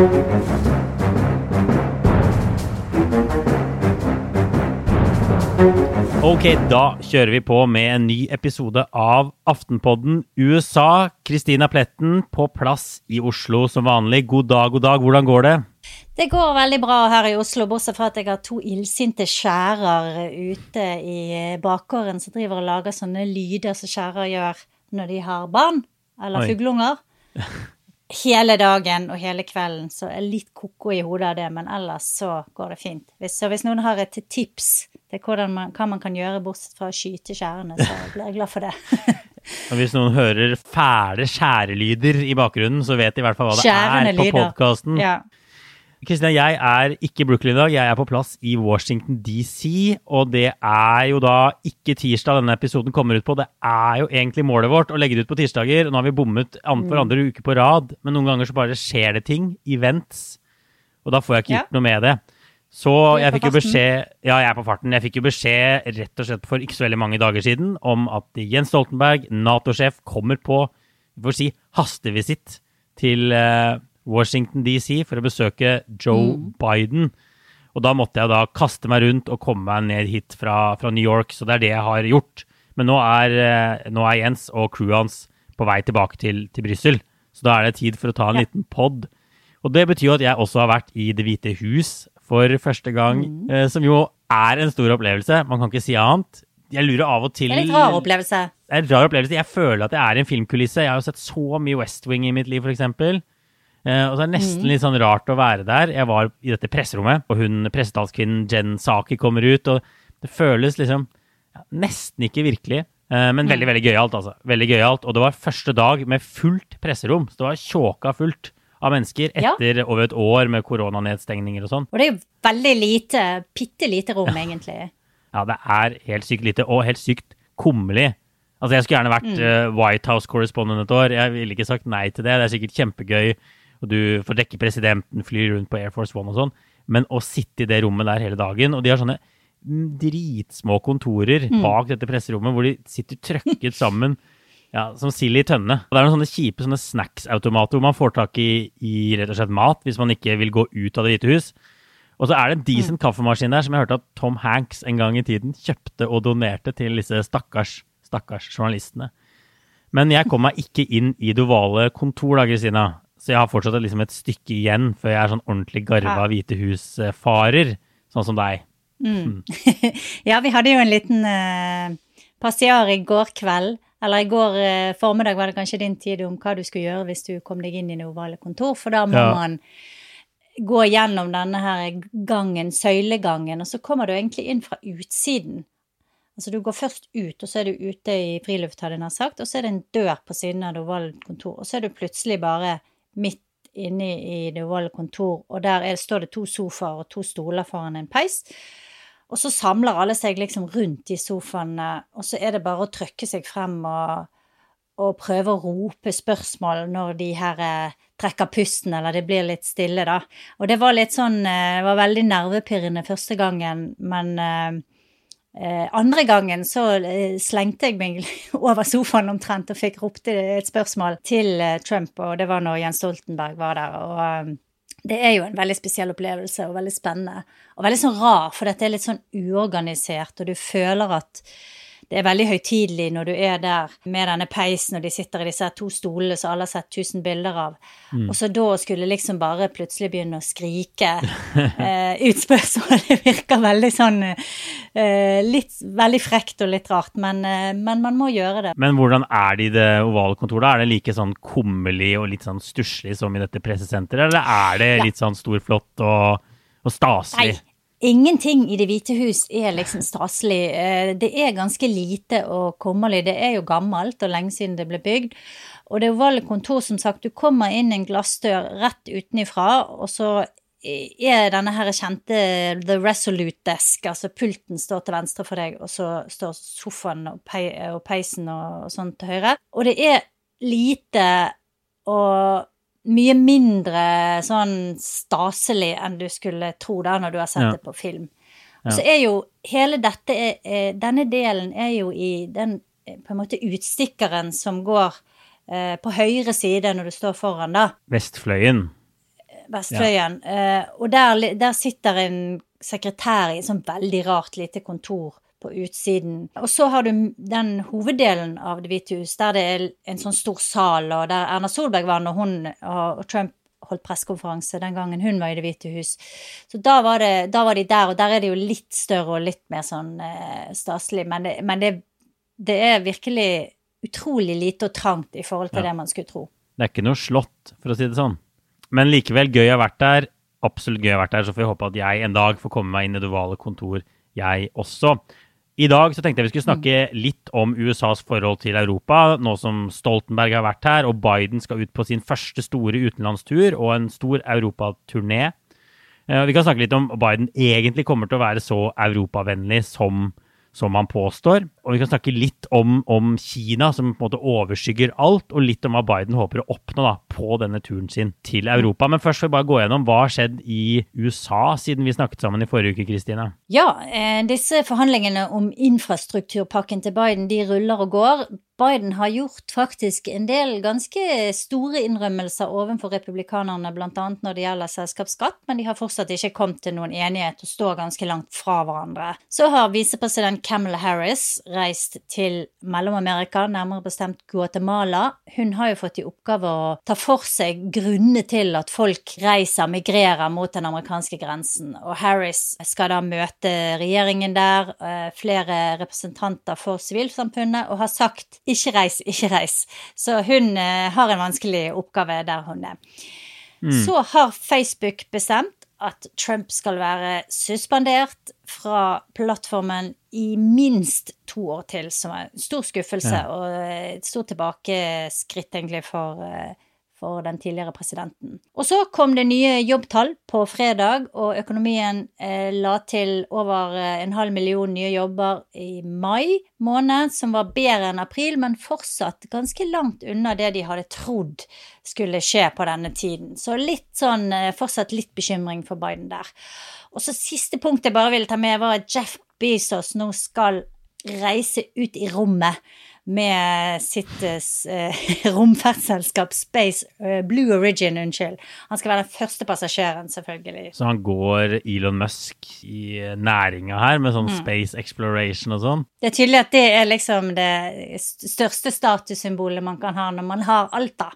Ok, da kjører vi på med en ny episode av Aftenpodden USA. Kristina Pletten på plass i Oslo som vanlig. God dag, god dag. Hvordan går det? Det går veldig bra her i Oslo, bortsett fra at jeg har to illsinte skjærer ute i bakgården som driver og lager sånne lyder som skjærer gjør når de har barn eller fugleunger. Hele dagen og hele kvelden, så er litt ko-ko i hodet av det, men ellers så går det fint. Hvis, så hvis noen har et tips til man, hva man kan gjøre bortsett fra å skyte skjærene, så blir jeg glad for det. Og hvis noen hører fæle skjærelyder i bakgrunnen, så vet de i hvert fall hva det Skjærende er på podkasten. Ja. Kristina, jeg er ikke i Brooklyn i dag, jeg er på plass i Washington DC. Og det er jo da ikke tirsdag denne episoden kommer ut på, det er jo egentlig målet vårt å legge det ut på tirsdager. Nå har vi bommet for andre uke på rad, men noen ganger så bare skjer det ting. Events. Og da får jeg ikke Ja. gjort noe med det. Så jeg fikk jo beskjed Ja, jeg er på farten. Jeg fikk jo beskjed rett og slett for ikke så veldig mange dager siden om at Jens Stoltenberg, Nato-sjef, kommer på vi får si, hastevisitt til eh, Washington DC for å besøke Joe Mm. Biden. Og da måtte jeg da kaste meg rundt og komme meg ned hit fra, fra New York, så det er det jeg har gjort. Men nå er, eh, nå er Jens og crewet hans på vei tilbake til, til Brussel, så da er det tid for å ta en Ja. liten pod. Og det betyr jo at jeg også har vært i Det hvite hus for første gang, Mm. eh, som jo er en stor opplevelse. Man kan ikke si annet. Jeg lurer av og til Det er litt rar opplevelse. det er en rar opplevelse. Jeg føler at jeg er i en filmkulisse. Jeg har jo sett så mye West Wing i mitt liv, f.eks. Eh, og så er det nesten litt sånn rart å være der. Jeg var i dette presserommet, og hun pressetalskvinnen Jen Saki kommer ut, og det føles liksom ja, nesten ikke virkelig. Uh, men veldig, veldig gøyalt, altså. Veldig gøyalt. Og det var første dag med fullt presserom. Så det var tjåka fullt av mennesker Ja. etter over et år med koronanedstengninger og sånn. Og det er jo veldig lite, bitte lite rom, egentlig. Ja, det er helt sykt lite, og helt sykt kummerlig. Altså, jeg skulle gjerne vært eh, White House-korrespondent et år. Jeg ville ikke sagt nei til det. Det er sikkert kjempegøy, og du får dekke presidenten, fly rundt på Air Force One og sånn. Men å sitte i det rommet der hele dagen, og de har sånne mm, dritsmå kontorer bak dette presserommet hvor de sitter trøkket sammen ja, som sild i tønne. Og det er noen sånne kjipe sånne snacksautomater hvor man får tak i, i rett og slett mat hvis man ikke vil gå ut av Det hvite hus. Og så er det en decent kaffemaskin der som jeg hørte at Tom Hanks en gang i tiden kjøpte og donerte til disse stakkars, stakkars journalistene. Men jeg kom meg ikke inn i det ovale kontor da, Kristina. Så jeg har fortsatt liksom et stykke igjen før jeg er sånn ordentlig garva. Hvite hus-farer, sånn som deg. Ja, vi hadde jo en liten uh, passiar i går kveld, eller i går uh, formiddag var det kanskje din tid om hva du skulle gjøre hvis du kom deg inn i det ovale kontor, for da må Ja. man gå gjennom denne her gangen, søylegangen, og så kommer du egentlig inn fra utsiden. Altså du går først ut, og så er du ute i friluft, hadde jeg nær sagt, og så er det en dør på siden av det ovale kontor, og så er du plutselig bare midt inne i det ovale kontor, og der er, står det to sofaer og to stoler foran en peis. Og så samler alle seg liksom rundt de sofaene, og så er det bare å trykke seg frem og, og prøve å rope spørsmål når de her eh, trekker pusten, eller det blir litt stille, da. Og det var litt sånn eh, Det var veldig nervepirrende første gangen, men eh, andre gangen så eh, slengte jeg meg over sofaen omtrent og fikk ropt et spørsmål til eh, Trump, og det var når Jens Stoltenberg var der. og... eh, det er jo en veldig spesiell opplevelse og veldig spennende. Og veldig sånn rar, for dette er litt sånn uorganisert, og du føler at det er veldig høytidelig når du er der med denne peisen, og de sitter i disse to stolene som alle har sett tusen bilder av. Og så da skulle liksom bare plutselig begynne å skrike eh, ut spørsmål. Det virker veldig sånn eh, litt Veldig frekt og litt rart, men, eh, men man må gjøre det. Men hvordan er det i det ovale kontoret? Er det like sånn kummerlig og litt sånn stusslig som i dette pressesenteret, eller er det Ja. litt sånn storflott og, og staselig? Nei. Ingenting i Det hvite hus er liksom staselig. Eh, Det er ganske lite og kummerlig. Det er jo gammelt og lenge siden det ble bygd. Og det er ovale kontor, som sagt, du kommer inn en glassdør rett utenifra, og så er denne her kjente The Resolute Desk, altså pulten står til venstre for deg, og så står sofaen og, pei, og peisen og sånn til høyre. Og det er lite og mye mindre sånn staselig enn du skulle tro da når du har sett Ja. det på film. Ja. Og så er jo hele dette er, Denne delen er jo i den eh, på en måte utstikkeren som går eh, på høyre side når du står foran, da. Vestfløyen. Vestfløyen. Eh, og der, der sitter en sekretær i et sånn veldig rart lite kontor på utsiden. Og så har du den hoveddelen av Det hvite hus, der det er en sånn stor sal, og der Erna Solberg var når hun og Trump holdt pressekonferanse den gangen hun var i Det hvite hus. Så da var, det, da var, de der, og der er det jo litt større og litt mer sånn eh, staselig. Men, det, men det, det, er virkelig utrolig lite og trangt i forhold til ja. det man skulle tro. Det er ikke noe slott, for å si det sånn. Men likevel gøy å ha vært der. Absolutt gøy å ha vært der, så får vi håpe at jeg en dag får komme meg inn i det ovale kontor, jeg også. I dag så tenkte jeg vi skulle snakke litt om USAs forhold til Europa, nå som Stoltenberg har vært her og Biden skal ut på sin første store utenlandstur og en stor europaturné. Eh, vi kan snakke litt om Biden egentlig kommer til å være så europavennlig som som han påstår. Og vi kan snakke litt om, om, Kina, som på en måte overskygger alt, og litt om hva Biden håper å oppnå da, på denne turen sin til Europa. Men først får vi bare gå gjennom hva har skjedd i USA siden vi snakket sammen i forrige uke, Kristine? Ja, eh, disse forhandlingene om infrastrukturpakken til Biden de ruller og går. Biden har gjort faktisk en del ganske store innrømmelser overfor republikanerne, bl.a. når det gjelder selskapsskatt, men de har fortsatt ikke kommet til noen enighet og står ganske langt fra hverandre. Så har visepresident Camilla Harris reist til Mellom-Amerika, nærmere bestemt Guatemala. Hun har jo fått i oppgave å ta for seg grunnene til at folk reiser, migrerer mot den amerikanske grensen, og Harris skal da møte regjeringen der, eh, flere representanter for sivilsamfunnet, og har sagt ikke reis, ikke reis. Så hun uh, har en vanskelig oppgave der hun er. Mm. Så har Facebook bestemt at Trump skal være suspendert fra plattformen i minst to år til, som er en stor skuffelse ja. og et stort tilbakeskritt egentlig for uh, for den tidligere presidenten. Og så kom det nye jobbtall på fredag, og økonomien eh, la til over eh, en halv million nye jobber i mai måned, som var bedre enn april, men fortsatt ganske langt unna det de hadde trodd skulle skje på denne tiden. Så litt sånn, eh, fortsatt litt bekymring for Biden der. Og så siste punkt jeg bare ville ta med, var at Jeff Bezos nå skal reise ut i rommet med sitt eh, romferdsselskap Space eh, Blue Origin, unnskyld. Han skal være den første passasjeren, selvfølgelig. Så han går Elon Musk i næringa her, med sånn mm. space exploration og sånn? Det er tydelig at det er liksom det største statussymbolet man kan ha når man har Alta.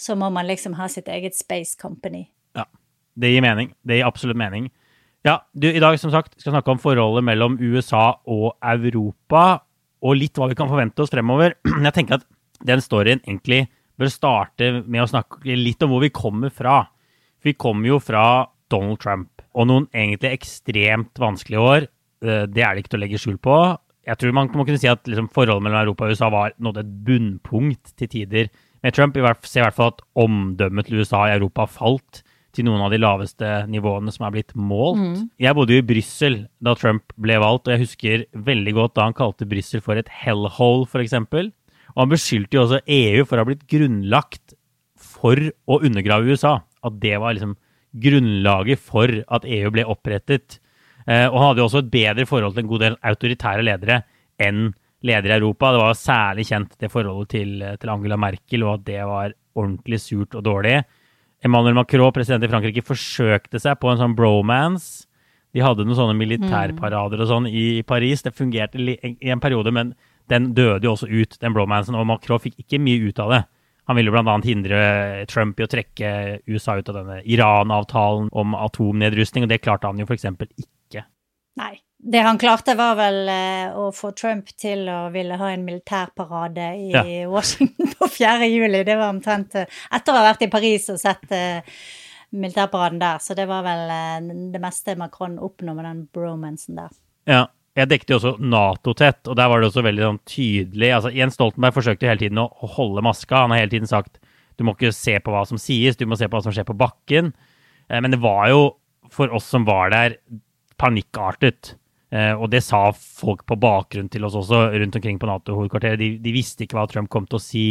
Så må man liksom ha sitt eget space company. Ja. Det gir mening. Det gir absolutt mening. Ja, du, I dag som sagt, skal snakke om forholdet mellom USA og Europa og litt hva vi kan forvente oss fremover. Jeg tenker at den storyen egentlig bør starte med å snakke litt om hvor vi kommer fra. Vi kommer jo fra Donald Trump og noen egentlig ekstremt vanskelige år. Eh, det er det ikke til å legge skjul på. Jeg tror man må kunne si at liksom, forholdet mellom Europa og USA var nådde et bunnpunkt til tider med Trump. Vi ser i hvert fall at omdømmet til USA i Europa falt til noen av de laveste nivåene som er blitt målt. Mm. Jeg bodde jo i Brussel da Trump ble valgt, og jeg husker veldig godt da han kalte Brussel for et hellhole, f.eks. Og han beskyldte jo også EU for å ha blitt grunnlagt for å undergrave USA. At det var liksom grunnlaget for at EU ble opprettet. Eh, og han hadde jo også et bedre forhold til en god del autoritære ledere enn ledere i Europa. Det var særlig kjent det forholdet til, til Angela Merkel, og at det var ordentlig surt og dårlig. Emmanuel Macron, president i Frankrike, forsøkte seg på en sånn bromance. De hadde noen sånne militærparader og sånn i Paris. Det fungerte i en periode, men den døde jo også ut, den bromansen. Og Macron fikk ikke mye ut av det. Han ville bl.a. hindre Trump i å trekke USA ut av denne Iran-avtalen om atomnedrustning, og det klarte han jo f.eks. ikke. Nei. Det han klarte, var vel eh, å få Trump til å ville ha en militærparade i ja. Washington på 4. juli. Det var omtrent eh, etter å ha vært i Paris og sett uh, militærparaden der. Så det var vel det meste Macron oppnå med den bromansen der. Ja. Jeg dekket jo også Nato tett, og der var det også veldig sånn tydelig altså Jens Stoltenberg forsøkte hele tiden å holde maska. Han har hele tiden sagt du må ikke se på hva som sies, du må se på hva som skjer på bakken. Men det var jo, for oss som var der, panikkartet. Eh, og det sa folk på bakgrunn til oss også rundt omkring på Nato-hovedkvarteret. De, de, visste ikke hva Trump kom til å si.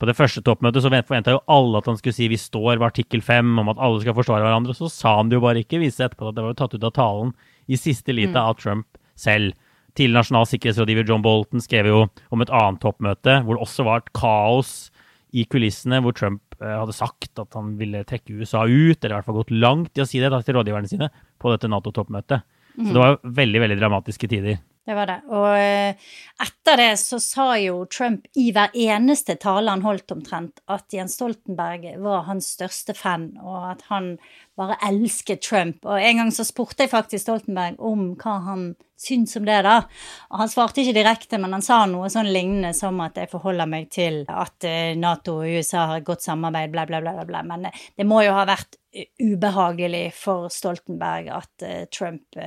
På det første toppmøtet så forventa jo alle at han skulle si 'vi står ved artikkel 5' om at alle skal forsvare hverandre. Så sa han det jo bare ikke. Viste etterpå at det var jo tatt ut av talen i siste lite mm. av Trump selv. Tidligere nasjonal sikkerhetsrådgiver John Bolton skrev jo om et annet toppmøte hvor det også var et kaos i kulissene, hvor Trump hadde sagt at han ville trekke USA ut, eller i hvert fall gått langt i å si det da, til rådgiverne sine på dette Nato-toppmøtet. Så det var veldig, veldig dramatiske tider. Det var det. Og eh, etter det så sa jo Trump i hver eneste tale han holdt omtrent, at Jens Stoltenberg var hans største fan, og at han bare elsket Trump. Og en gang så spurte jeg faktisk Stoltenberg om hva han syntes om det, da. Og han svarte ikke direkte, men han sa noe sånn lignende som at jeg forholder meg til at eh, Nato og USA har et godt samarbeid, bla, bla, bla, bla. Men eh, det må jo ha vært ubehagelig for Stoltenberg at Trump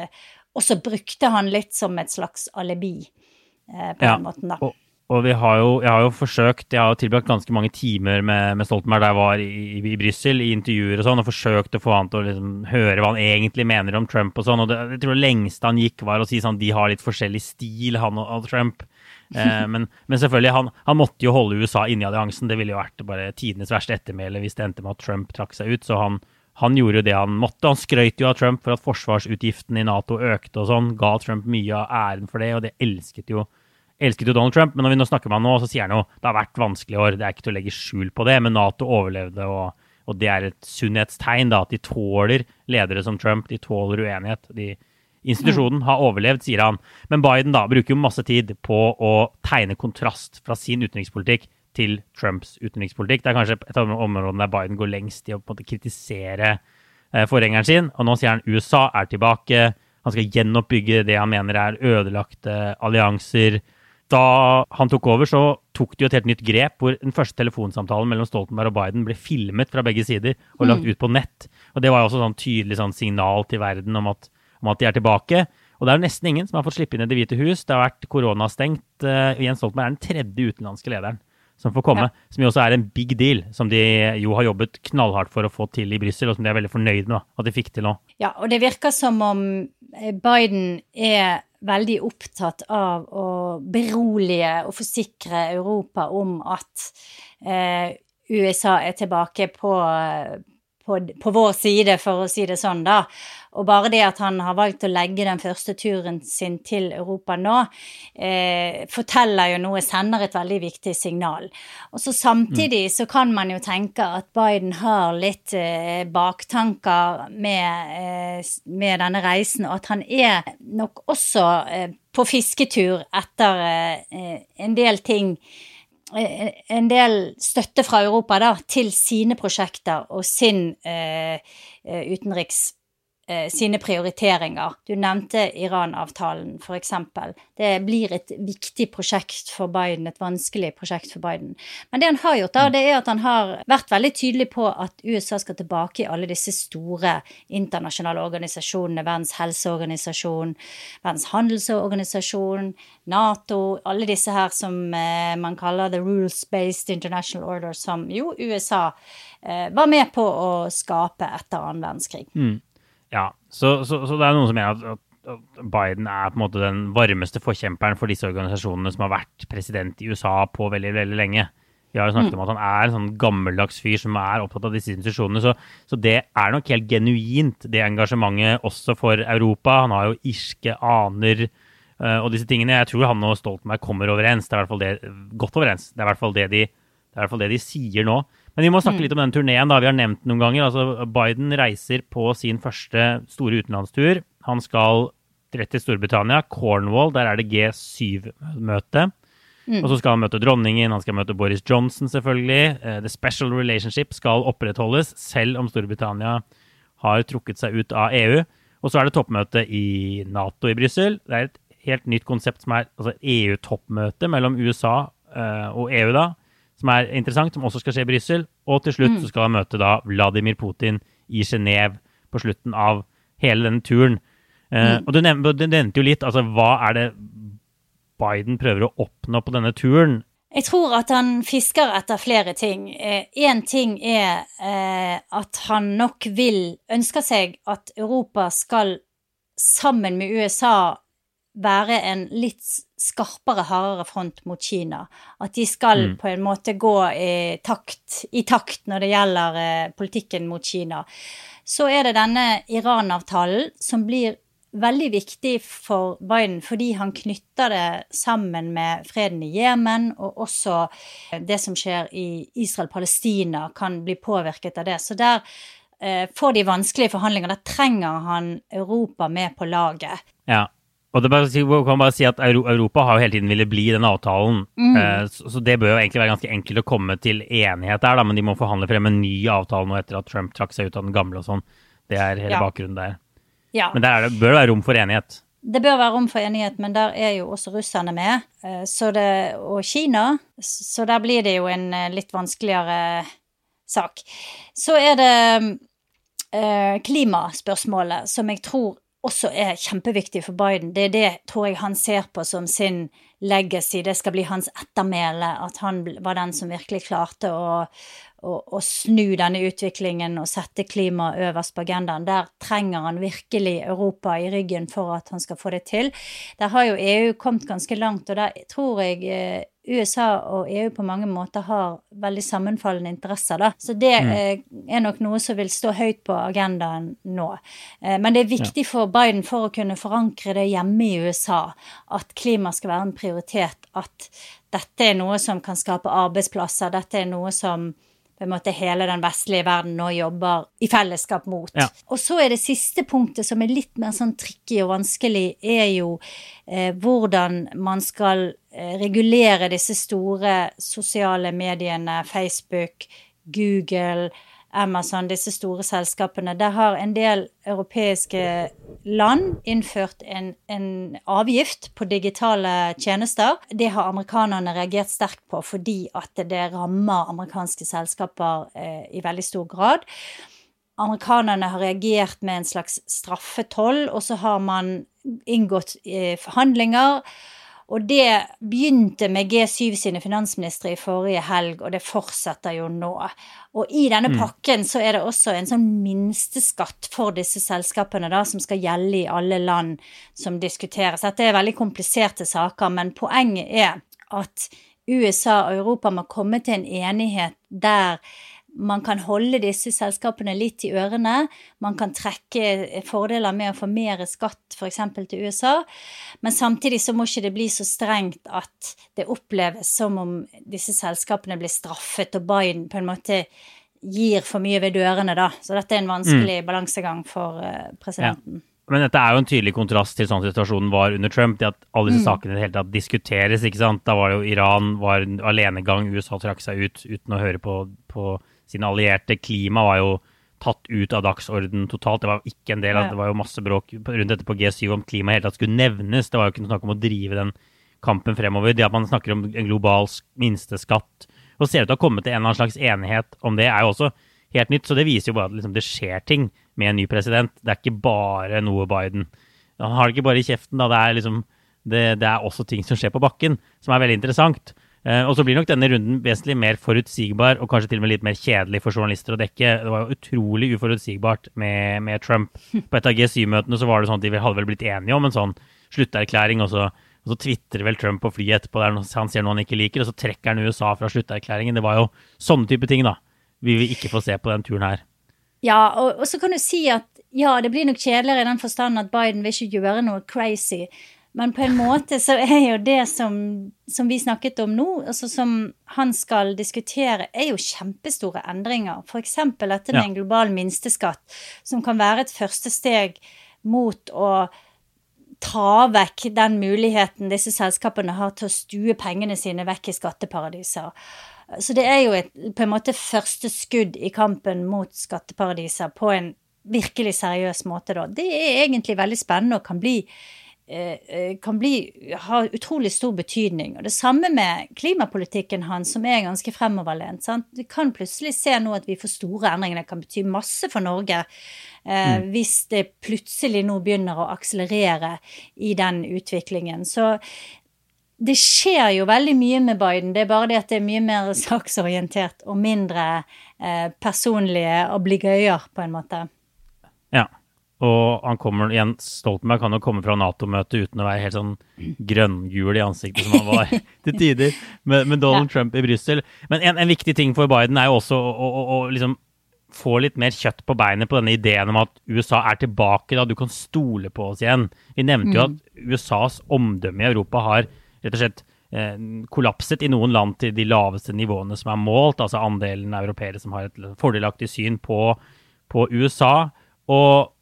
og så brukte han litt som et slags alibi eh, på ja, den måten, da. Og, og vi har jo, jeg har jo forsøkt, jeg har jo tilbrakt ganske mange timer med, med Stoltenberg da jeg var i, i, i Brussel, i intervjuer og sånn, og forsøkt å få han til å liksom høre hva han egentlig mener om Trump og sånn. Og det, jeg tror det lengste han gikk, var å si sånn de har litt forskjellig stil, han og, og Trump. Eh, men, men, selvfølgelig, han, han, måtte jo holde USA inne i alliansen. Det ville jo vært bare tidenes verste ettermæle hvis det endte med at Trump trakk seg ut. Så han, han gjorde jo det han måtte. Han skrøt jo av Trump for at forsvarsutgiftene i Nato økte og sånn. Ga Trump mye av æren for det, og det elsket jo, elsket jo Donald Trump. Men når vi nå snakker med han nå, så sier han jo det har vært vanskelige år. Det er ikke til å legge skjul på det, men Nato overlevde, og, og det er et sunnhetstegn da, at de tåler ledere som Trump. De tåler uenighet. De, institusjonen har overlevd, sier han. Men Biden da bruker jo masse tid på å tegne kontrast fra sin utenrikspolitikk til Trumps utenrikspolitikk. Det er kanskje et av de områdene der Biden går lengst i å på en måte kritisere eh, forgjengeren sin. Og nå sier han USA er tilbake. Han skal gjenoppbygge det han mener er ødelagte allianser. Da han tok over, så tok de jo et helt nytt grep, hvor den første telefonsamtalen mellom Stoltenberg og Biden ble filmet fra begge sider og lagt mm. ut på nett. Og Det var jo også sånn tydelig sånn signal til verden om at, om at de er tilbake. Og det er jo nesten ingen som har fått slippe inn i Det hvite hus. Det har vært koronastengt. Uh, Jens Stoltenberg er den tredje utenlandske lederen som får komme. Ja. Som jo også er en big deal, som de jo har jobbet knallhardt for å få til i Brussel, og som de er veldig fornøyd med at de fikk til nå. Ja, og det virker som om eh, Biden er veldig opptatt av å berolige og forsikre Europa om at eh, USA er tilbake på, på, på, vår side, for å si det sånn, da. Og bare det at han har valgt å legge den første turen sin til Europa nå, eh, forteller jo noe, sender et veldig viktig signal. Og så samtidig mm. så kan man jo tenke at Biden har litt eh, baktanker med, eh, med, denne reisen, og at han er nok også eh, på fisketur etter eh, en del ting eh, en del støtte fra Europa da, til sine prosjekter og sin eh, utenriks Eh, sine prioriteringer. Du nevnte Iran-avtalen, f.eks. Det blir et viktig prosjekt for Biden, et vanskelig prosjekt for Biden. Men det han har gjort, da, det er at han har vært veldig tydelig på at USA skal tilbake i alle disse store internasjonale organisasjonene. Verdens helseorganisasjon, Verdens handelsorganisasjon, Nato, alle disse her som eh, man kaller the rules-based international order, som jo USA eh, var med på å skape etter annen verdenskrig. Mm. Ja, så, så, så, det er noen som mener at, at, Biden er på en måte den varmeste forkjemperen for disse organisasjonene som har vært president i USA på veldig, veldig lenge. Vi har jo snakket mm. om at han er en sånn gammeldags fyr som er opptatt av disse institusjonene. Så, så, det er nok helt genuint, det engasjementet også for Europa. Han har jo irske aner uh, og disse tingene. Jeg tror han og Stoltenberg kommer overens. Det er i hvert fall det, godt overens. Det er i hvert fall det de, det er i hvert fall det de sier nå. Men vi må snakke mm. litt om den turneen. Vi har nevnt noen ganger. Altså, Biden reiser på sin første store utenlandstur. Han skal rett til Storbritannia, Cornwall. Der er det G7-møte. Mm. Og så skal han møte dronningen, han skal møte Boris Johnson, selvfølgelig. Uh, the special relationship skal opprettholdes, selv om Storbritannia har trukket seg ut av EU. Og så er det toppmøte i Nato i Brussel. Det er et helt nytt konsept som er altså EU-toppmøte mellom USA uh, og EU, da som er interessant, som også skal skje i Brussel. Og til slutt mm. så skal han møte da Vladimir Putin i Genéve på slutten av hele denne turen. Uh, mm. Og du nevnte, du nevnte, jo litt, altså hva er det Biden prøver å oppnå på denne turen? Jeg tror at han fisker etter flere ting. Én eh, ting er eh, at han nok vil ønske seg at Europa skal sammen med USA være en litt skarpere, hardere front mot Kina. At de skal mm. på en måte gå i takt, i takt når det gjelder eh, politikken mot Kina. Så er det denne Iran-avtalen som blir veldig viktig for Biden fordi han knytter det sammen med freden i Jemen, og også det som skjer i Israel-Palestina, kan bli påvirket av det. Så der eh, får de vanskelige forhandlinger. Der trenger han Europa med på laget. Ja, og det bare, kan bare si at Europa har jo hele tiden ville bli den avtalen. Mm. Eh, så, det bør jo egentlig være ganske enkelt å komme til enighet der, da, men de må forhandle frem en ny avtale nå etter at Trump trakk seg ut av den gamle og sånn. Det er hele ja. bakgrunnen der. Ja. Men der det, bør det være rom for enighet. Det bør være rom for enighet, men der er jo også russerne med, eh, det, og Kina. Så der blir det jo en eh, litt vanskeligere sak. Så er det eh, klimaspørsmålet, som jeg tror også er kjempeviktig for Biden. Det er det tror jeg han ser på som sin legacy. Det skal bli hans ettermæle. At han var den som virkelig klarte å, å, å snu denne utviklingen og sette klima øverst på agendaen. Der trenger han virkelig Europa i ryggen for at han skal få det til. Der har jo EU kommet ganske langt, og der tror jeg eh, USA og EU på mange måter har veldig sammenfallende interesser, da. Så det mm. eh, er nok noe som vil stå høyt på agendaen nå. Eh, men det er viktig ja. for Biden for å kunne forankre det hjemme i USA at klima skal være en prioritet, at dette er noe som kan skape arbeidsplasser, dette er noe som på en måte hele den vestlige verden nå jobber i fellesskap mot. Ja. Og så er det siste punktet, som er litt mer sånn tricky og vanskelig, er jo eh, hvordan man skal eh, regulere disse store sosiale mediene, Facebook, Google, Amazon, disse store selskapene. Der har en del europeiske land innført en, en, avgift på digitale tjenester. Det har amerikanerne reagert sterkt på fordi at det rammer amerikanske selskaper eh, i veldig stor grad. Amerikanerne har reagert med en slags straffetoll, og så har man inngått eh, forhandlinger og det begynte med G7 sine finansministre i forrige helg, og det fortsetter jo nå. Og i denne mm. pakken så er det også en sånn minsteskatt for disse selskapene, da, som skal gjelde i alle land som diskuteres. Dette er veldig kompliserte saker, men poenget er at USA og Europa må komme til en enighet der man kan holde disse selskapene litt i ørene. Man kan trekke fordeler med å få mer skatt f.eks. til USA. Men samtidig så må ikke det bli så strengt at det oppleves som om disse selskapene blir straffet, og Biden på en måte gir for mye ved dørene, da. Så dette er en vanskelig mm. balansegang for uh, presidenten. Ja. Men dette er jo en tydelig kontrast til sånn situasjonen var under Trump. det At alle disse mm. sakene i det hele tatt diskuteres. ikke sant? Da var det jo Iran var en alenegang, USA trakk seg ut uten å høre på, på sine allierte. Klima var jo tatt ut av dagsorden totalt. Det var ikke en del av det var jo masse bråk rundt dette på G7 om klima hele tatt skulle nevnes. Det var jo ikke noe snakk om å drive den kampen fremover. Det at man snakker om en global minsteskatt og ser ut til å ha kommet til en eller annen slags enighet om det, er jo også helt nytt. Så det viser jo bare at liksom, det skjer ting med en ny president. Det er ikke bare noe Biden. Han har det ikke bare i kjeften, da. Det er, liksom, det, det er også ting som skjer på bakken, som er veldig interessant. Uh, og så blir nok denne runden vesentlig mer forutsigbar og kanskje til og med litt mer kjedelig for journalister å dekke. Det var jo utrolig uforutsigbart med, med Trump. På et av G7-møtene så var det sånn at de hadde vel blitt enige om en sånn slutterklæring, og så, og så tvitrer vel Trump på flyet etterpå der han ser noe han ikke liker, og så trekker han USA fra slutterklæringen. Det var jo sånne type ting, da. Vi vil ikke få se på den turen her. Ja, og, og så kan du si at ja, det blir nok kjedeligere i den forstand at Biden vil ikke gjøre noe crazy. Men på en måte så er jo det som, som vi snakket om nå, altså som han skal diskutere, er jo kjempestore endringer. F.eks. dette med en global minsteskatt, som kan være et første steg mot å ta vekk den muligheten disse selskapene har til å stue pengene sine vekk i skatteparadiser. Så det er jo et, på en måte første skudd i kampen mot skatteparadiser på en virkelig seriøs måte, da. Det er egentlig veldig spennende og kan bli kan bli, ha utrolig stor betydning. Og det samme med klimapolitikken hans, som er ganske fremoverlent. Sant? Vi kan plutselig se nå at vi får store endringer. Det kan bety masse for Norge eh, mm. hvis det plutselig nå begynner å akselerere i den utviklingen. Så det skjer jo veldig mye med Biden. Det er bare det at det er mye mer saksorientert og mindre eh, personlige obligøyer, på en måte. Ja. Og han kommer igjen, Stoltenberg kan jo komme fra Nato-møtet uten å være helt sånn grønngul i ansiktet som han var til tider med, med Donald ja. Trump i Brussel. Men en, en, viktig ting for Biden er jo også å, å, å liksom få litt mer kjøtt på beinet på denne ideen om at USA er tilbake, da du kan stole på oss igjen. Vi nevnte jo at USAs omdømme i Europa har rett og slett eh, kollapset i noen land til de laveste nivåene som er målt, altså andelen europeere som har et fordelaktig syn på, på USA. Og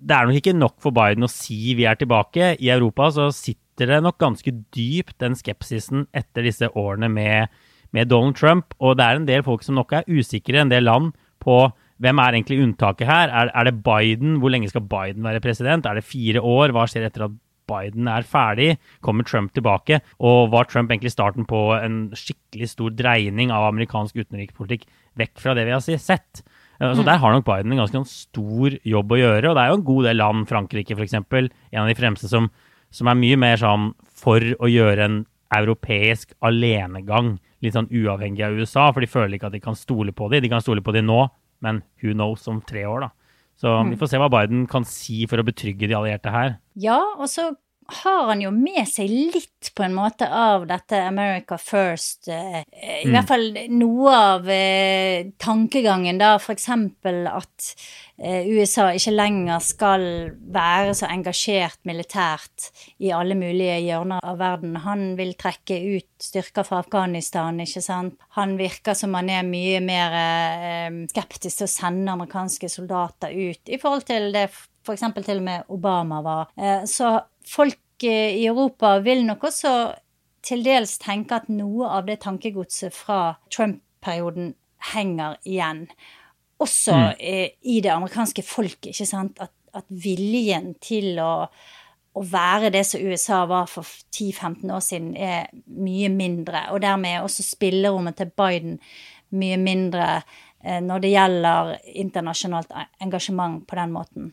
det er nok ikke nok for Biden å si vi er tilbake. I Europa så sitter det nok ganske dypt, den skepsisen etter disse årene med, med Donald Trump. Og det er en del folk som nok er usikre, en del land, på hvem er egentlig unntaket her? Er, er, det Biden? Hvor lenge skal Biden være president? Er det fire år? Hva skjer etter at Biden er ferdig? Kommer Trump tilbake? Og var Trump egentlig starten på en skikkelig stor dreining av amerikansk utenrikspolitikk vekk fra det vi har sett? Så mm. der har nok Biden en ganske stor jobb å gjøre. Og det er jo en god del land, Frankrike f.eks., en av de fremste som, som er mye mer sånn for å gjøre en europeisk alenegang litt sånn uavhengig av USA, for de føler ikke at de kan stole på dem. De kan stole på dem nå, men who knows om tre år, da. Så mm. vi får se hva Biden kan si for å betrygge de allierte her. Ja, og så har han jo med seg litt på en måte av dette America First. Eh, I mm. hvert fall noe av eh, tankegangen, da. Eksempel at eh, USA ikke lenger skal være så engasjert militært i alle mulige hjørner av verden. Han vil trekke ut styrker fra Afghanistan, ikke sant. Han virker som han er mye mer skeptisk til å sende amerikanske soldater ut i forhold til det f.eks. til og med Obama var. Så folk eh, i Europa vil nok også til dels tenke at noe av det tankegodset fra Trump-perioden henger igjen. Også mm. Eh, i det amerikanske folket, ikke sant. At, at viljen til å, å, være det som USA var for 10-15 år siden, er mye mindre. Og dermed er også spillerommet til Biden mye mindre eh, når det gjelder internasjonalt engasjement på den måten.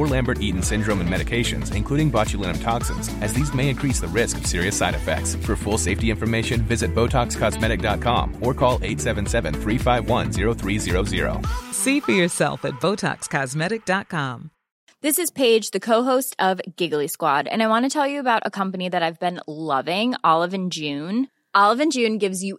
or Lambert-Eaton syndrome and medications, including botulinum toxins, as these may increase the risk of serious side effects. For full safety information, visit BotoxCosmetic.com or call 877-351-0300. See for yourself at BotoxCosmetic.com. This is Paige, the co-host of Giggly Squad, and I want to tell you about a company that I've been loving, Olive and June. Olive and June gives you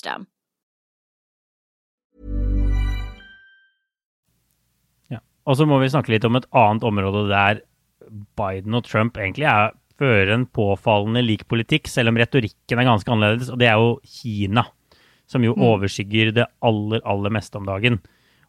Og så må vi snakke litt om et annet område der Biden og Trump egentlig er, fører en påfallende lik politikk, selv om retorikken er ganske annerledes, og det er jo Kina. Som jo mm. overskygger det aller, aller meste om dagen.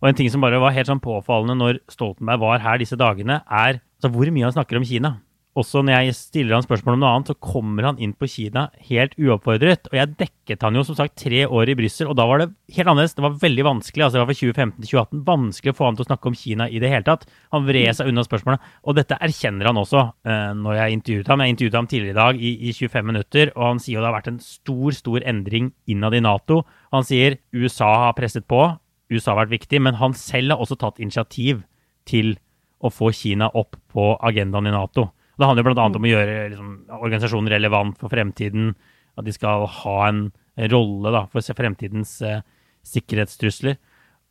Og en ting som bare var helt sånn påfallende når Stoltenberg var her disse dagene, er altså, hvor mye han snakker om Kina også når jeg stiller han spørsmål om noe annet, så kommer han inn på Kina helt uoppfordret. Og jeg dekket han jo som sagt tre år i Brussel, og da var det helt annerledes. Det var veldig vanskelig altså det var fra 2015 til 2018, vanskelig å få han til å snakke om Kina i det hele tatt. Han vred seg unna spørsmålet, og dette erkjenner han også uh, når jeg intervjuet ham. Jeg intervjuet ham tidligere i dag i, i 25 minutter, og han sier jo det har vært en stor, stor endring innad i Nato. Han sier USA har presset på, USA har vært viktig, men han selv har også tatt initiativ til å få Kina opp på agendaen i Nato. Det handler bl.a. om å gjøre liksom, organisasjonen relevant for fremtiden. At de skal ha en rolle da, for fremtidens eh, sikkerhetstrusler.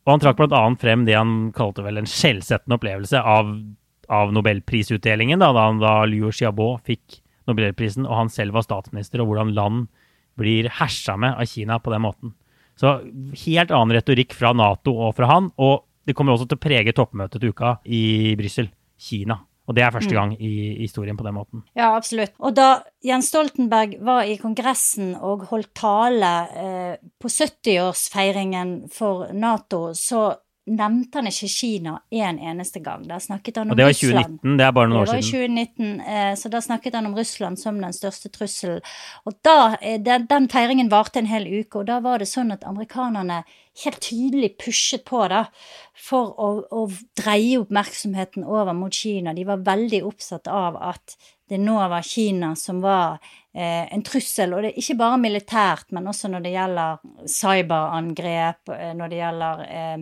Og han trakk bl.a. frem det han kalte vel en skjellsettende opplevelse av av nobelprisutdelingen, da, da, da Liu Xiaobo fikk nobelprisen og han selv var statsminister, og hvordan land blir hersa med av Kina på den måten. Så helt annen retorikk fra Nato og fra han. Og det kommer også til å prege toppmøtet til uka i Brussel. Kina. Og det er første gang i historien på den måten. Ja, absolutt. Og da Jens Stoltenberg var i Kongressen og holdt tale eh, på 70-årsfeiringen for Nato, så nevnte han ikke Kina en eneste gang. Da snakket han om Russland. Og det var i 2019, det er bare noen år siden. Det var i 2019, eh, så da snakket han om Russland som den største trusselen. Og da, eh, den, den feiringen varte en hel uke, og da var det sånn at amerikanerne helt tydelig pushet på da, for å, å dreie oppmerksomheten over mot Kina. De var veldig opptatt av at det nå var Kina som var eh, en trussel, og det er ikke bare militært, men også når det gjelder cyberangrep, eh, når det gjelder eh,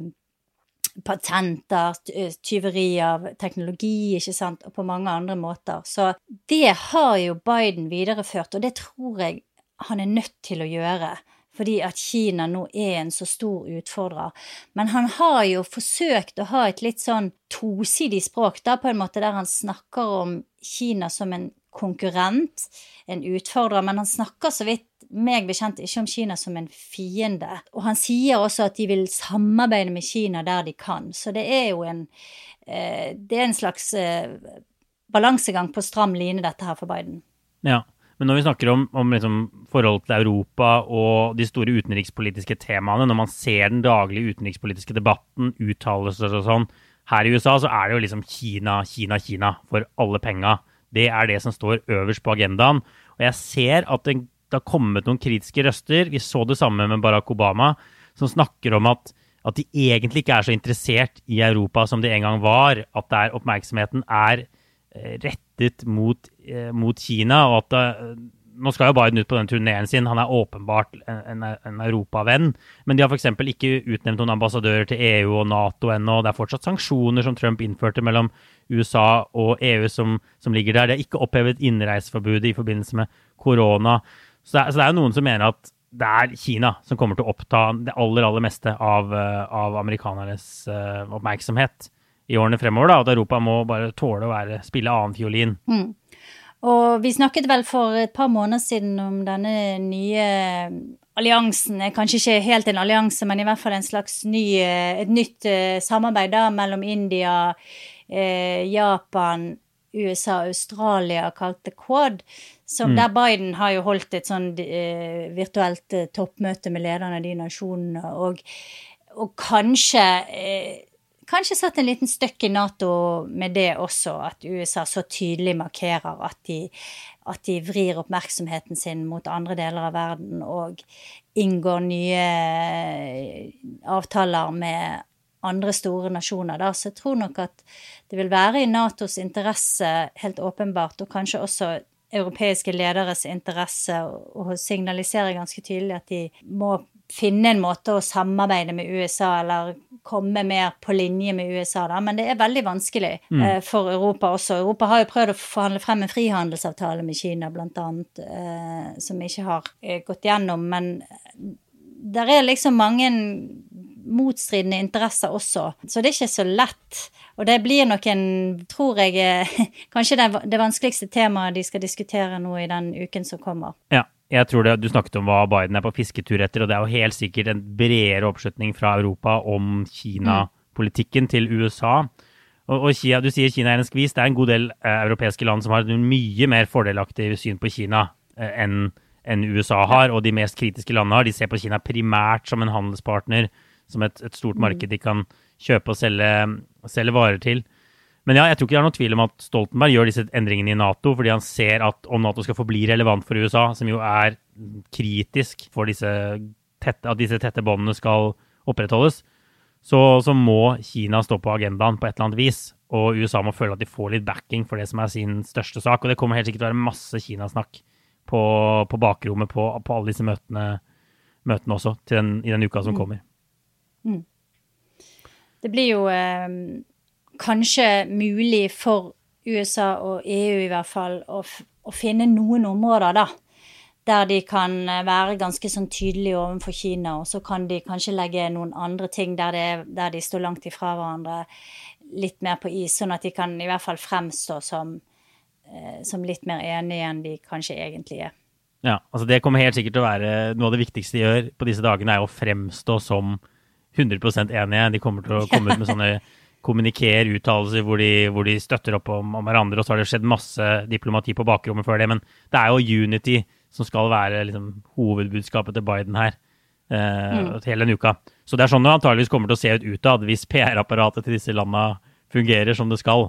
patenter, eh, tyveri av teknologi, ikke sant, og på mange andre måter. Så det har jo Biden videreført, og det tror jeg han er nødt til å gjøre. Fordi at Kina nå er en så stor utfordrer. Men han har jo forsøkt å ha et litt sånn tosidig språk, da på en måte der han snakker om Kina som en konkurrent, en utfordrer, men han snakker så vidt meg bekjent ikke om Kina som en fiende. Og han sier også at de vil samarbeide med Kina der de kan. Så det er jo en, eh, det er en slags eh, balansegang på stram line, dette her for Biden. Ja, men når vi snakker om, om liksom forholdet til Europa og de store utenrikspolitiske temaene, når man ser den daglige utenrikspolitiske debatten, uttalelser og sånn, her i USA så er det jo liksom Kina, Kina, Kina for alle penga. Det er det som står øverst på agendaen. Og jeg ser at det det har kommet noen kritiske røster. Vi så det samme med Barack Obama, som snakker om at, at de egentlig ikke er så interessert i Europa som de en gang var. At der oppmerksomheten er eh, rettet mot, eh, mot Kina. og at det, nå skal jo Biden ut på den turneen sin, han er åpenbart en, en europavenn. Men de har f.eks. ikke utnevnt noen ambassadører til EU og Nato ennå. Det er fortsatt sanksjoner som Trump innførte mellom USA og EU som, som ligger der. Det er ikke opphevet innreiseforbudet i forbindelse med korona. Så det, er, så det er noen som mener at det er Kina som kommer til å oppta det aller, aller meste av, eh, av amerikanernes uh, oppmerksomhet i årene fremover. Da, at Europa må bare tåle å være, spille annen fiolin. Mm. Og vi snakket vel for et par måneder siden om denne nye alliansen. Kanskje ikke helt en allianse, men i hvert fall en slags ny, eh, et nytt samarbeid da, mellom India, eh, Japan, USA og Australia, kalt The Quad. Som, mm. Der Biden har jo holdt et sånn eh, virtuelt eh, toppmøte med lederne av de nasjonene, og, og kanskje eh, Kanskje satt en liten støkk i Nato med det også, at USA så tydelig markerer at de, at de vrir oppmerksomheten sin mot andre deler av verden og inngår nye eh, avtaler med andre store nasjoner. Da. Så jeg tror nok at det vil være i Natos interesse, helt åpenbart, og kanskje også europeiske lederes interesse og signalisere ganske tydelig at de må finne en måte å samarbeide med USA eller komme mer på linje med USA, da. Men det er veldig vanskelig mm. eh, for Europa også. Europa har jo prøvd å forhandle frem en frihandelsavtale med Kina, annet, eh, som ikke har eh, gått gjennom. Men det er liksom mange motstridende interesser også, så det er ikke så lett. Og det blir nok en, tror jeg, eh, kanskje det, det vanskeligste temaet de skal diskutere nå i den uken som kommer. Ja, jeg tror det, Du snakket om hva Biden er på fisketur etter, og det er jo helt sikkert en bredere oppslutning fra Europa om Kina-politikken til USA. Og, og Kina, Du sier Kina er en skvis. Det er en god del eh, europeiske land som har et mye mer fordelaktig syn på Kina eh, enn en USA har, og de mest kritiske landene har. De ser på Kina primært som en handelspartner som et, et stort mm. marked de kan kjøpe og selge, selge, varer til. Men ja, jeg tror ikke det er noen tvil om at Stoltenberg gjør disse endringene i Nato fordi han ser at om Nato skal forbli relevant for USA, som jo er kritisk for disse tette, at disse tette båndene skal opprettholdes, så, så, må Kina stå på agendaen på et eller annet vis. Og USA må føle at de får litt backing for det som er sin største sak. Og det kommer helt sikkert til å være masse Kinasnakk på, på bakrommet på, på alle disse møtene, møtene også den, i den uka som mm. kommer. Mm. Det blir jo eh, kanskje mulig for USA og EU i hvert fall å, å, finne noen områder, da. Der de kan eh, være ganske sånn tydelige overfor Kina, og så kan de kanskje legge noen andre ting der, det, der de står langt ifra hverandre litt mer på is, sånn at de kan i hvert fall fremstå som, eh, som litt mer enige enn de kanskje egentlig er. Ja, altså Det kommer helt sikkert til å være noe av det viktigste de gjør på disse dagene, er å fremstå som 100% enige. De kommer til å komme ut med sånne kommuniker, uttalelser hvor, hvor, de støtter opp om, om, hverandre. Og så har det skjedd masse diplomati på bakrommet før det. Men det er jo unity som skal være liksom, hovedbudskapet til Biden her. Uh, mm. hele denne uka. Så det er sånn det antageligvis kommer til å se ut utad, hvis PR-apparatet til disse landa fungerer som det skal.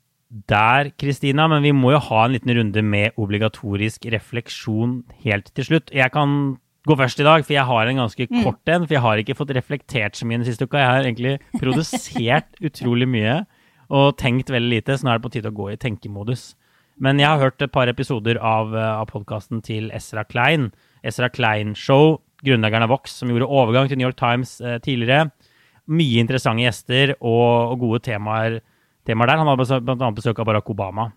der, Kristina, men vi må jo ha en liten runde med obligatorisk refleksjon helt til slutt. Jeg kan gå først i dag, for jeg har en ganske mm. kort en. For jeg har ikke fått reflektert så mye den siste uka. Jeg har egentlig produsert utrolig mye og tenkt veldig lite, så nå er det på tide å gå i tenkemodus. Men jeg har hørt et par episoder av, eh, av podkasten til Ezra Klein. Ezra Klein Show, grunnleggeren av Vox, som gjorde overgang til New York Times eh, tidligere. Mye interessante gjester og, og gode temaer, temaer der. Han hadde bl.a. besøk av Barack Obama.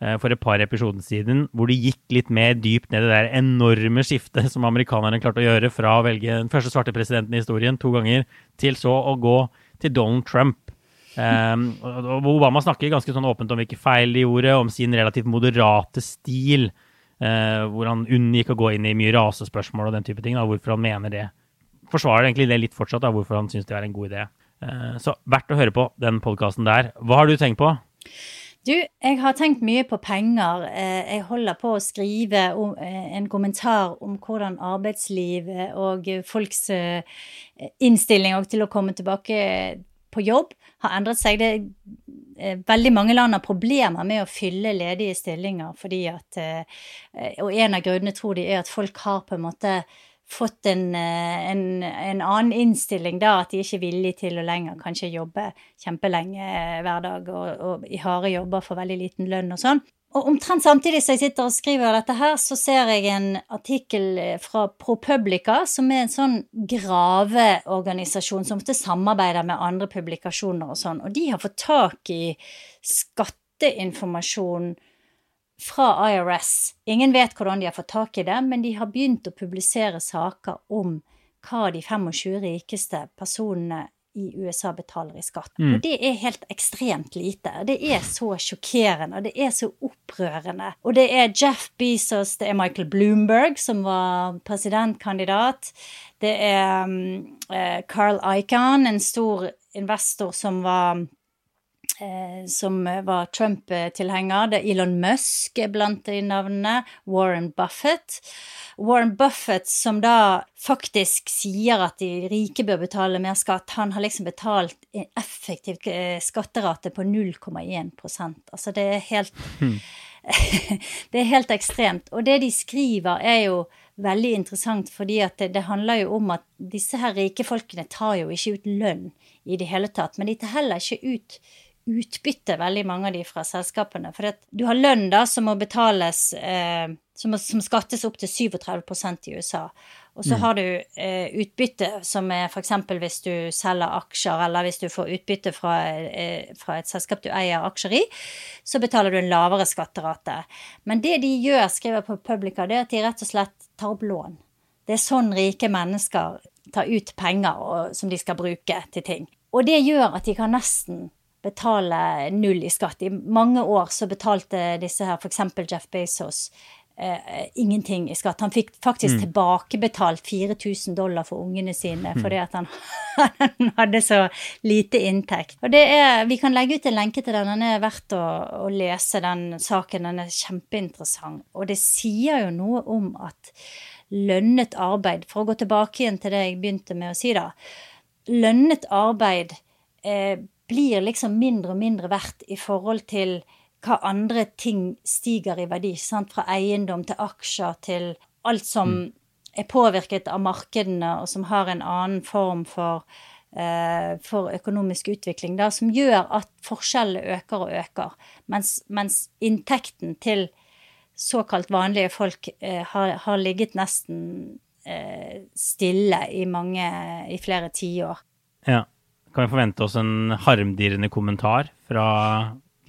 Eh, for et par episoder siden, hvor de gikk litt mer dypt ned i det der enorme skiftet som amerikanerne klarte å gjøre fra å velge den første svarte presidenten i historien to ganger, til så å gå til Donald Trump. Um, Obama snakker ganske sånn åpent om hvilke feil de gjorde, om sin relativt moderate stil. Uh, hvor han unngikk å gå inn i mye rasespørsmål og den type ting. Da, hvorfor han mener det. Forsvarer egentlig det litt fortsatt, da, hvorfor han syns det er en god idé. Uh, så verdt å høre på den podkasten der. Hva har du tenkt på? Du, jeg har tenkt mye på penger. Eh, jeg holder på å skrive eh, en kommentar om hvordan arbeidslivet og folks eh, innstilling til å komme tilbake på jobb har endret seg. Det veldig mange land har problemer med å fylle ledige stillinger fordi at Og en av grunnene tror de er at folk har på en måte fått en, eh, en, en, annen innstilling da, at de ikke er villige til å lenger kanskje jobbe kjempelenge hver dag og, og i harde jobber for veldig liten lønn og sånn. Og omtrent samtidig som jeg sitter og skriver dette her, så ser jeg en artikkel fra ProPublica, som er en sånn graveorganisasjon som ofte samarbeider med andre publikasjoner og sånn, og de har fått tak i skatteinformasjon fra IRS. Ingen vet hvordan de har fått tak i det, men de har begynt å publisere saker om hva de 25 rikeste personene i USA betaler i skatt. Mm. Og det er helt ekstremt lite. Det er så sjokkerende, og det er så opprørende. Og det er Jeff Bezos, det er Michael Bloomberg, som var presidentkandidat. Det er um, Carl Icahn, en stor investor som var Eh, som var Trump-tilhenger. Det er Elon Musk blant de navnene. Warren Buffett. Warren Buffett som da faktisk sier at de rike bør betale mer skatt, han har liksom betalt en effektiv eh, skatterate på 0,1% Altså det er helt hmm. Det er helt ekstremt. Og det de skriver, er jo veldig interessant, fordi at det, det handler jo om at disse her rike folkene tar jo ikke ut lønn i det hele tatt. Men de tar heller ikke ut utbytte, veldig mange av de fra selskapene. For du har lønn da som må betales eh, som, som, skattes opp til 37% i USA. Og så mm. har du eh, utbytte, som er f.eks. hvis du selger aksjer, eller hvis du får utbytte fra, eh, fra, et selskap du eier aksjer i, så betaler du en lavere skatterate. Men det de gjør, skriver på Publica, det er at de rett og slett tar opp lån. Det er sånn rike mennesker tar ut penger og, som de skal bruke til ting. Og det gjør at de kan nesten betale null i skatt. I mange år så betalte disse her, f.eks. Jeff Bezos, eh, ingenting i skatt. Han fikk faktisk tilbakebetalt 4000 dollar for ungene sine fordi at han, han hadde så lite inntekt. Og det er, Vi kan legge ut en lenke til den. Den er verdt å, å lese, den saken. Den er kjempeinteressant. Og det sier jo noe om at lønnet arbeid, for å gå tilbake igjen til det jeg begynte med å si, da. Lønnet arbeid eh, blir liksom mindre og mindre verdt i forhold til hva andre ting stiger i verdi. Sant? Fra eiendom til aksjer til alt som er påvirket av markedene, og som har en annen form for, eh, for økonomisk utvikling, da, som gjør at forskjellene øker og øker. Mens, mens inntekten til såkalt vanlige folk eh, har, har ligget nesten eh, stille i mange, i flere tiår. Ja. Kan vi forvente oss en harmdirrende kommentar fra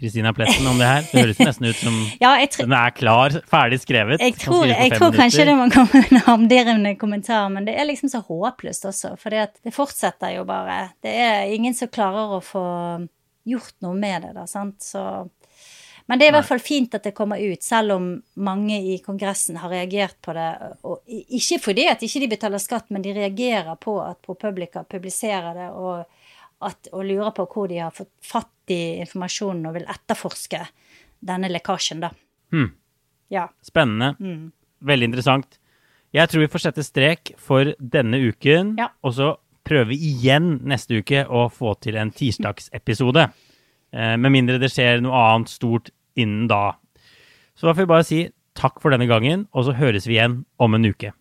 Kristina Pletten om det her? Det høres nesten ut som Ja, den er klar, ferdig skrevet. jeg tror, jeg tror kanskje det må komme en harmdirrende kommentar, men det er liksom så håpløst også, for det fortsetter jo bare. Det er ingen som klarer å få gjort noe med det, da, sant. Så men det er i hvert fall fint at det kommer ut, selv om mange i Kongressen har reagert på det. Og ikke fordi at ikke de betaler skatt, men de reagerer på at ProPublica publiserer det, og, at, og lurer på hvor de har fått fatt i informasjonen og vil etterforske denne lekkasjen, da. Hmm. Ja. Spennende. Mm. Veldig interessant. Jeg tror vi får sette strek for denne uken, Ja. og så prøve igjen neste uke å få til en tirsdagsepisode. Eh, med mindre det skjer noe annet stort innen da. Så da får vi bare si takk for denne gangen, og så høres vi igjen om en uke.